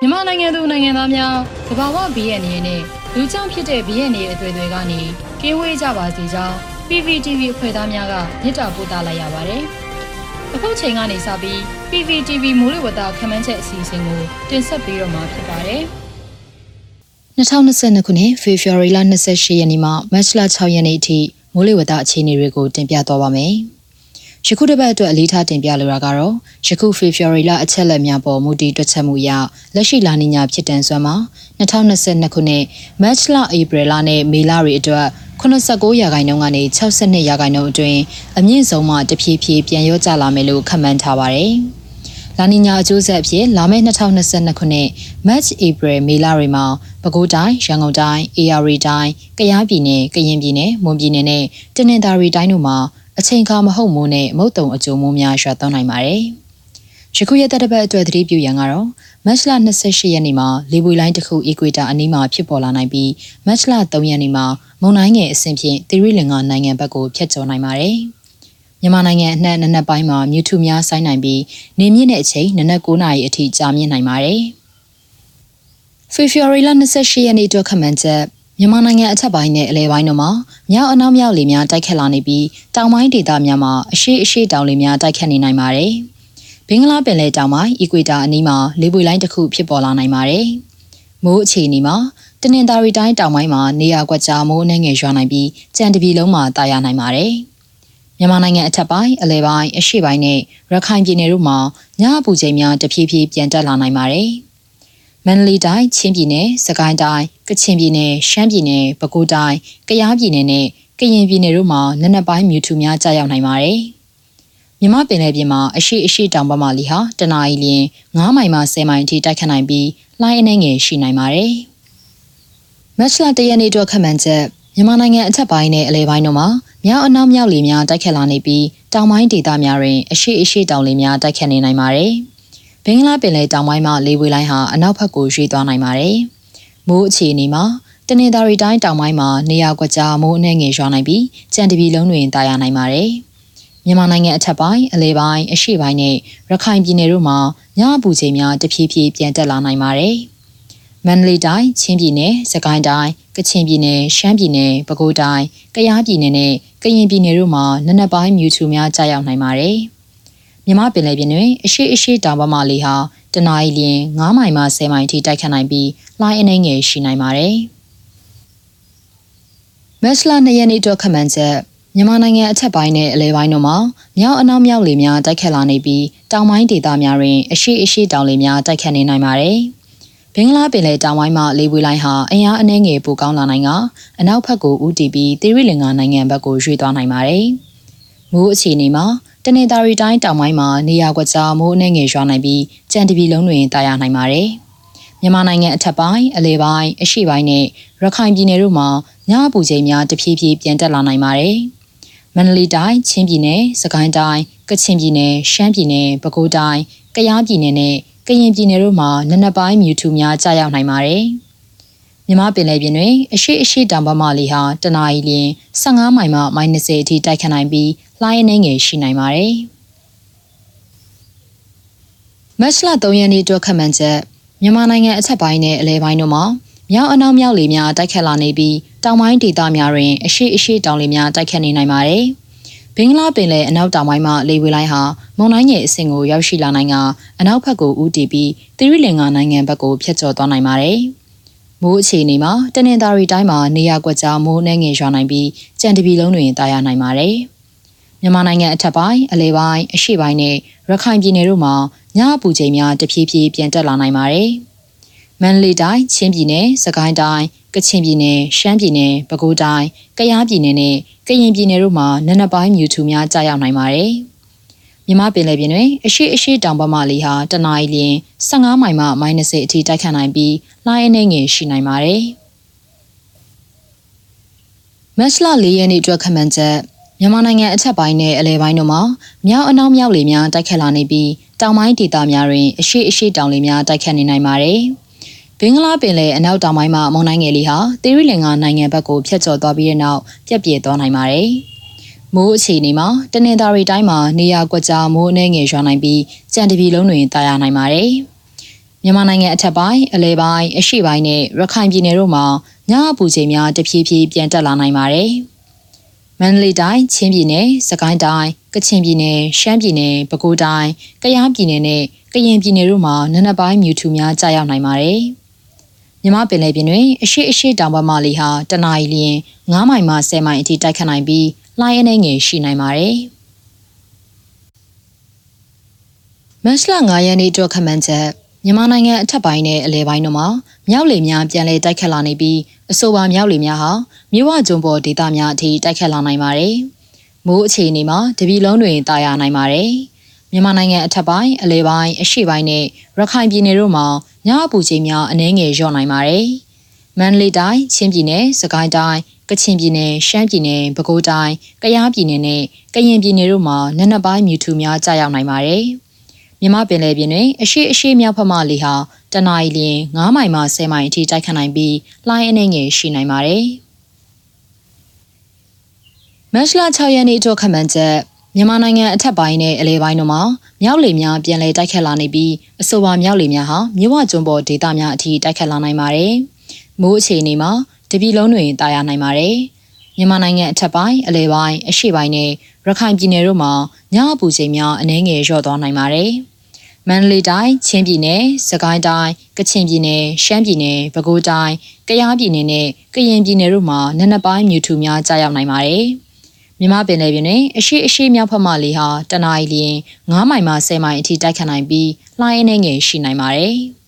မြန်မာနိုင်ငံသူနိုင်ငံသားများသဘာဝဘီရဲ့အနေနဲ့လူကြောင့်ဖြစ်တဲ့ဘီရဲ့နေအသွေးတွေကနေကင်းဝေးကြပါစေကြောင်း PPTV အဖွဲ့သားများကမြစ်တာပို့သလိုက်ရပါတယ်။အခုချိန်ကနေစပြီး PPTV မိုးလေဝသခန့်မှန်းချက်အစီအစဉ်ကိုတင်ဆက်ပေးတော့မှာဖြစ်ပါတယ်။2022ခုနှစ်ဖေဖော်ဝါရီလ28ရက်နေ့မှမတ်လ6ရက်နေ့အထိမိုးလေဝသအခြေအနေတွေကိုတင်ပြသွားပါမယ်။ ယခုတစ်ပတ်အတွက်အလေးထားတင်ပြလိုတာကတော့ယခုဖေဖော်ဝါရီလအချက်လက်များပေါ်မူတည်တွက်ချက်မှုအရလက်ရှိလာနီညာဖြစ်တန်စွမ်းမှာ2022ခုနှစ်မတ်လဧပြီလနဲ့မေလတွေအတွက်89ရာခိုင်နှုန်းကနေ62ရာခိုင်နှုန်းအတွင်းအမြင့်ဆုံးမှတဖြည်းဖြည်းပြန်ရောကျလာမယ်လို့ခန့်မှန်းထားပါတယ်။လာနီညာအကျိုးဆက်အဖြစ်လာမယ့်2022ခုနှစ် March April မေလတွေမှာပဲခူးတိုင်းရန်ကုန်တိုင်း AR တိုင်းကယားပြည်နယ်ကရင်ပြည်နယ်မွန်ပြည်နယ်နဲ့တနင်္သာရီတိုင်းတို့မှာ အချိန်ခါမဟုတ်မိုးနဲ့မုတ်တုံအကျိုးမိုးများရွာသွန်းနိုင်ပါတယ်။ယခုရက်သက်တစ်ပတ်အတွက်သတိပြုရန်ကတော့မတ်လ28ရက်နေ့မှာလေပွေလိုင်းတစ်ခုအီကွေတာအနီးမှာဖြစ်ပေါ်လာနိုင်ပြီးမတ်လ3ရက်နေ့မှာမုန်တိုင်းငယ်အဆင့်ဖြင့်သီရိလင်္ကာနိုင်ငံဘက်ကိုဖျက်ကျော်နိုင်ပါတယ်။မြန်မာနိုင်ငံအနှံ့နနက်ပိုင်းမှာမြူထူများဆိုင်းနိုင်ပြီးနေမြင့်တဲ့အချိန်နနက်9နာရီအထိကြာမြင့်နိုင်ပါတယ်။ဖေဖော်ဝါရီလ28ရက်နေ့အတွက်ခန့်မှန်းချက် မြန်မာနိုင်ငံအထက်ပိုင်းနဲ့အလဲပိုင်းတို့မှာမြောက်အနောက်မြောက်လေများတိုက်ခတ်လာနေပြီးတောင်ပိုင်းဒေသများမှာအရှိအရှိတောင်လေများတိုက်ခတ်နေနိုင်ပါတယ်။ဘင်္ဂလားပင်လယ်တောင်ပိုင်းအီကွေတာအနီးမှာလေပွေလိုင်းတစ်ခုဖြစ်ပေါ်လာနိုင်ပါတယ်။မိုးအခြေအနေမှာတနင်္သာရီတိုင်းတောင်ပိုင်းမှာနေရာကွက်ကြားမိုးနှင်းငယ်ရွာနိုင်ပြီးကြံတပြီလုံးမှာတာယာနိုင်ပါတယ်။မြန်မာနိုင်ငံအထက်ပိုင်းအလဲပိုင်းအရှေ့ပိုင်းနဲ့ရခိုင်ပြည်နယ်တို့မှာညအပူချိန်များတဖြည်းဖြည်းပြန်တက်လာနိုင်ပါတယ်။ မန္တလေးတိုင်းချင်းပြည်နယ်စကိုင်းတိုင်းကချင်ပြည်နယ်ရှမ်းပြည်နယ်ပဲခူးတိုင်းကယားပြည်နယ်နဲ့ကရင်ပြည်နယ်တို့မှာနက်နက်ပိုင်းမြူထူများကြာရောက်နိုင်ပါတယ်။မြမပင်လယ်ပြင်မှာအရှိအရှိတောင်ဘက်မှလီဟာတနအီလရင်9မိုင်မှ10မိုင်အထိတိုက်ခတ်နိုင်ပြီးလှိုင်းအနေငယ်ရှိနိုင်ပါတယ်။မတ်လတရနေ့အတွက်ခန့်မှန်းချက်မြန်မာနိုင်ငံအထက်ပိုင်းနဲ့အလဲပိုင်းတို့မှာမြောက်အနောက်မြောက်လေများတိုက်ခတ်လာနေပြီးတောင်ပိုင်းဒေသများတွင်အရှိအရှိတောင်လေများတိုက်ခတ်နေနိုင်ပါတယ်။ ဘင်္ဂလားပင်လယ်တောင်ပိုင်းမှာလေဝေလိုင်းဟာအနောက်ဘက်ကိုရွေ့သွားနိုင်ပါတယ်။မိုးအခြေအနေမှာတနင်္သာရီတိုင်းတောင်ပိုင်းမှာနေရာကွက်ကြားမိုးအနှဲငယ်ရွာနိုင်ပြီးကြံတပြီလုံးတွင်တာယာနိုင်ပါတယ်။မြန်မာနိုင်ငံအထက်ပိုင်းအလဲပိုင်းအရှေ့ပိုင်းနဲ့ရခိုင်ပြည်နယ်တို့မှာညအပူချိန်များတဖြည်းဖြည်းပြန်တက်လာနိုင်ပါတယ်။မန္တလေးတိုင်းချင်းပြည်နယ်စကိုင်းတိုင်းကချင်ပြည်နယ်ရှမ်းပြည်နယ်ပဲခူးတိုင်းကယားပြည်နယ်နဲ့ကရင်ပြည်နယ်တို့မှာနနက်ပိုင်းမြူထူများကြာရောက်နိုင်ပါတယ်။ မြမပင်လယ်ပြင်တွင်အရှိအရှိတောင်ပမာလေဟာတနအီလရင်9မိုင်မှ10မိုင်ထိတိုက်ခတ်နိုင်ပြီးလှိုင်းအနေငယ်ရှိနိုင်ပါတယ်။မက်စလာ၂ရက်နေ့အတွက်ခန့်မှန်းချက်မြန်မာနိုင်ငံအထက်ပိုင်းနဲ့အလဲပိုင်းတို့မှာမြောက်အနောက်မြောက်လေများတိုက်ခတ်လာနေပြီးတောင်ပိုင်းဒေသများတွင်အရှိအရှိတောင်လေများတိုက်ခတ်နေနိုင်ပါတယ်။ဘင်္ဂလားပင်လယ်တောင်ပိုင်းမှာလေပွေလိုင်းဟာအင်အားအနှဲငယ်ပိုကောင်းလာနိုင်ကအနောက်ဘက်ကိုဦးတည်ပြီးသီရိလင်္ကာနိုင်ငံဘက်ကိုရွှေ့သွားနိုင်ပါတယ်။မိုးအခြေအနေမှာ တနင်္သာရီတိုင်းတောင်ပိုင်းမှာနေရာကွက်ကြားမိုးအနှဲငယ်ရွာနိုင်ပြီးကြံတပြီလုံးတွင်တာယာနိုင်ပါတယ်။မြန်မာနိုင်ငံအထက်ပိုင်းအလဲပိုင်းအရှေ့ပိုင်းနဲ့ရခိုင်ပြည်နယ်တို့မှာညအပူချိန်များတဖြည်းဖြည်းပြန်တက်လာနိုင်ပါတယ်။မန္တလေးတိုင်းချင်းပြည်နယ်စကိုင်းတိုင်းကချင်ပြည်နယ်ရှမ်းပြည်နယ်ပဲခူးတိုင်းကယားပြည်နယ်နဲ့ကရင်ပြည်နယ်တို့မှာနနက်ပိုင်းမြူထူများကြာရောက်နိုင်ပါတယ်။မြမပင်လယ်ပြင်တွင်အရှိအရှိတောင်ပမာလီဟာတနအီလရင်15မိုင်မှ -30 အထိတိုက်ခတ်နိုင်ပြီး လှိုင်းအနေငယ်ရှိနိုင်ပါတယ်။မတ်လ3ရက်နေ့အတွက်ခန့်မှန်းချက်မြန်မာနိုင်ငံအထက်ပိုင်းနဲ့အလဲပိုင်းတို့မှာမြောက်အနောက်မြောက်လေများတိုက်ခတ်လာနေပြီးတောင်ပိုင်းဒေသများတွင်အရှိအရှိတောင်လေများတိုက်ခတ်နေနိုင်ပါတယ်။ဘင်္ဂလားပင်လယ်အနောက်တောင်ပိုင်းမှလေဝေလိုင်းဟာမုန်တိုင်းငယ်အဆင့်ကိုရောက်ရှိလာနိုင်ကအနောက်ဘက်ကိုဦးတည်ပြီးသီရိလင်္ကာနိုင်ငံဘက်ကိုဖျက်ချော်သွားနိုင်ပါတယ်။မိုးအခြေအနေမှာတနင်္သာရီတိုင်းမှာနေရာကွက်ကြားမိုးနှဲငယ်ရွာနိုင်ပြီးကြံတပြီလုံးတွင်တာယာနိုင်ပါတယ်။ မြန်မာနိုင်ငံအထက်ပိုင်းအလဲပိုင်းအရှေ့ပိုင်းနဲ့ရခိုင်ပြည်နယ်တို့မှာညအပူချိန်များတဖြည်းဖြည်းပြန်တက်လာနိုင်ပါတယ်။မန္တလေးတိုင်းချင်းပြည်နယ်စကိုင်းတိုင်းကချင်ပြည်နယ်ရှမ်းပြည်နယ်ပဲခူးတိုင်းကယားပြည်နယ်နဲ့ကရင်ပြည်နယ်တို့မှာနနက်ပိုင်းမြူထူများကြာရောက်နိုင်ပါတယ်။မြမပင်လယ်ပြင်တွင်အရှိအရှိတောင်ပမာလီဟာတနအီလရင်15မိုင်မှ -30 အထိတိုက်ခတ်နိုင်ပြီးလှိုင်းအနေငယ်ရှိနိုင်ပါတယ်။မတ်လ၄ရက်နေ့အတွက်ခန့်မှန်းချက် မြန်မာနိုင်ငံအထက်ပိုင်းနဲ့အလဲပိုင်းတို့မှာမြောက်အနောက်မြောက်လေများတိုက်ခတ်လာနေပြီးတောင်ပိုင်းဒေသများတွင်အရှိအရှိတောင်လေများတိုက်ခတ်နေနိုင်ပါတယ်။ဘင်္ဂလားပင်လယ်အနောက်တောင်ပိုင်းမှာမုန်တိုင်းငယ်လေးဟာသီရိလင်္ကာနိုင်ငံဘက်ကိုဖျက်ကျော်သွားပြီးတဲ့နောက်ပြက်ပြဲသွားနိုင်ပါတယ်။မိုးအခြေအနေမှာတနင်္သာရီတိုင်းမှာနေရာကွက်ကြားမိုးအနှဲငယ်ရွာနိုင်ပြီးကြံတပြီလုံးတွင်တာယာနိုင်ပါတယ်။မြန်မာနိုင်ငံအထက်ပိုင်းအလဲပိုင်းအရှေ့ပိုင်းနဲ့ရခိုင်ပြည်နယ်တို့မှာညအပူချိန်များတဖြည်းဖြည်းပြန်တက်လာနိုင်ပါတယ်။ မန္တလေးတိုင်း၊ချင်းပြည်နယ်၊စကိုင်းတိုင်း၊ကချင်ပြည်နယ်၊ရှမ်းပြည်နယ်၊ပဲခူးတိုင်း၊ကယားပြည်နယ်နဲ့ကရင်ပြည်နယ်တို့မှာနံနက်ပိုင်းမြူထူများကြာရောက်နိုင်ပါတယ်။မြမပင်လယ်ပြင်တွင်အရှိအရှိတောင်ဘက်မှလေဟာတနအီလျင်9မိုင်မှ10မိုင်အထိတိုက်ခတ်နိုင်ပြီးလှိုင်းအနေငယ်ရှိနိုင်ပါတယ်။မတ်လ9ရက်နေ့အတွက်ခန့်မှန်းချက် မြန်မာနိုင်ငံအထက်ပိုင်းနဲ့အလဲပိုင်းတို့မှာမြောက်လေများပြန်လည်တိုက်ခတ်လာနေပြီးအဆိုပါမြောက်လေများဟာမြဝကျွန်းပေါ်ဒေသများအထိတိုက်ခတ်လာနိုင်ပါတယ်။မိုးအခြေအနေမှာတပီလုံးတွင်တာယာနိုင်ပါတယ်။မြန်မာနိုင်ငံအထက်ပိုင်းအလဲပိုင်းအရှေ့ပိုင်းနဲ့ရခိုင်ပြည်နယ်တို့မှာညအပူချိန်များအနည်းငယ်လျော့နိုင်ပါတယ်။မန္တလေးတိုင်း၊ချင်းပြည်နယ်၊စကိုင်းတိုင်း၊ကချင်ပြည်နယ်၊ရှမ်းပြည်နယ်၊ပဲခူးတိုင်း၊ကယားပြည်နယ်နဲ့ကရင်ပြည်နယ်တို့မှာနက်နက်ပိုင်းမြူထူများကြာရောက်နိုင်ပါတယ်။ မြမပင်လယ်ပြင်တွင်အရှိအရှိမြောက်ဖက်မှလေဟာတနအီလျင်9မိုင်မှ10မိုင်အထိတိုက်ခတ်နိုင်ပြီးလှိုင်းအနေငယ်ရှိနိုင်ပါတယ်။မတ်လ6ရက်နေ့အတွက်ခန့်မှန်းချက်မြန်မာနိုင်ငံအထက်ပိုင်းနဲ့အလဲပိုင်းတို့မှာမြောက်လေများပြန်လည်တိုက်ခတ်လာနေပြီးအဆိုပါမြောက်လေများဟာမြဝကျွန်းပေါ်ဒေသများအထိတိုက်ခတ်လာနိုင်ပါတယ်။မိုးအခြေအနေမှာတပီလုံးတွင်တာယာနိုင်ပါတယ်။ မြန်မာနိုင်ငံအထက်ပိုင်းအလဲပိုင်းအရှေ့ပိုင်းနဲ့ရခိုင်ပြည်နယ်တို့မှာညအပူချိန်များအနည်းငယ်လျော့သွားနိုင်ပါတယ်။မန္တလေးတိုင်း၊ချင်းပြည်နယ်၊စကိုင်းတိုင်း၊ကချင်ပြည်နယ်၊ရှမ်းပြည်နယ်၊ပဲခူးတိုင်း၊ကယားပြည်နယ်နဲ့ကရင်ပြည်နယ်တို့မှာနက်နက်ပိုင်းမြူထူများကြာရောက်နိုင်ပါတယ်။မြမပင်လယ်ပြင်တွင်အရှိအရှိမြောက်ဖက်မှလေဟာတနအီလျင်9မိုင်မှ10မိုင်အထိတိုက်ခတ်နိုင်ပြီးလှိုင်းအနေငယ်ရှိနိုင်ပါတယ်။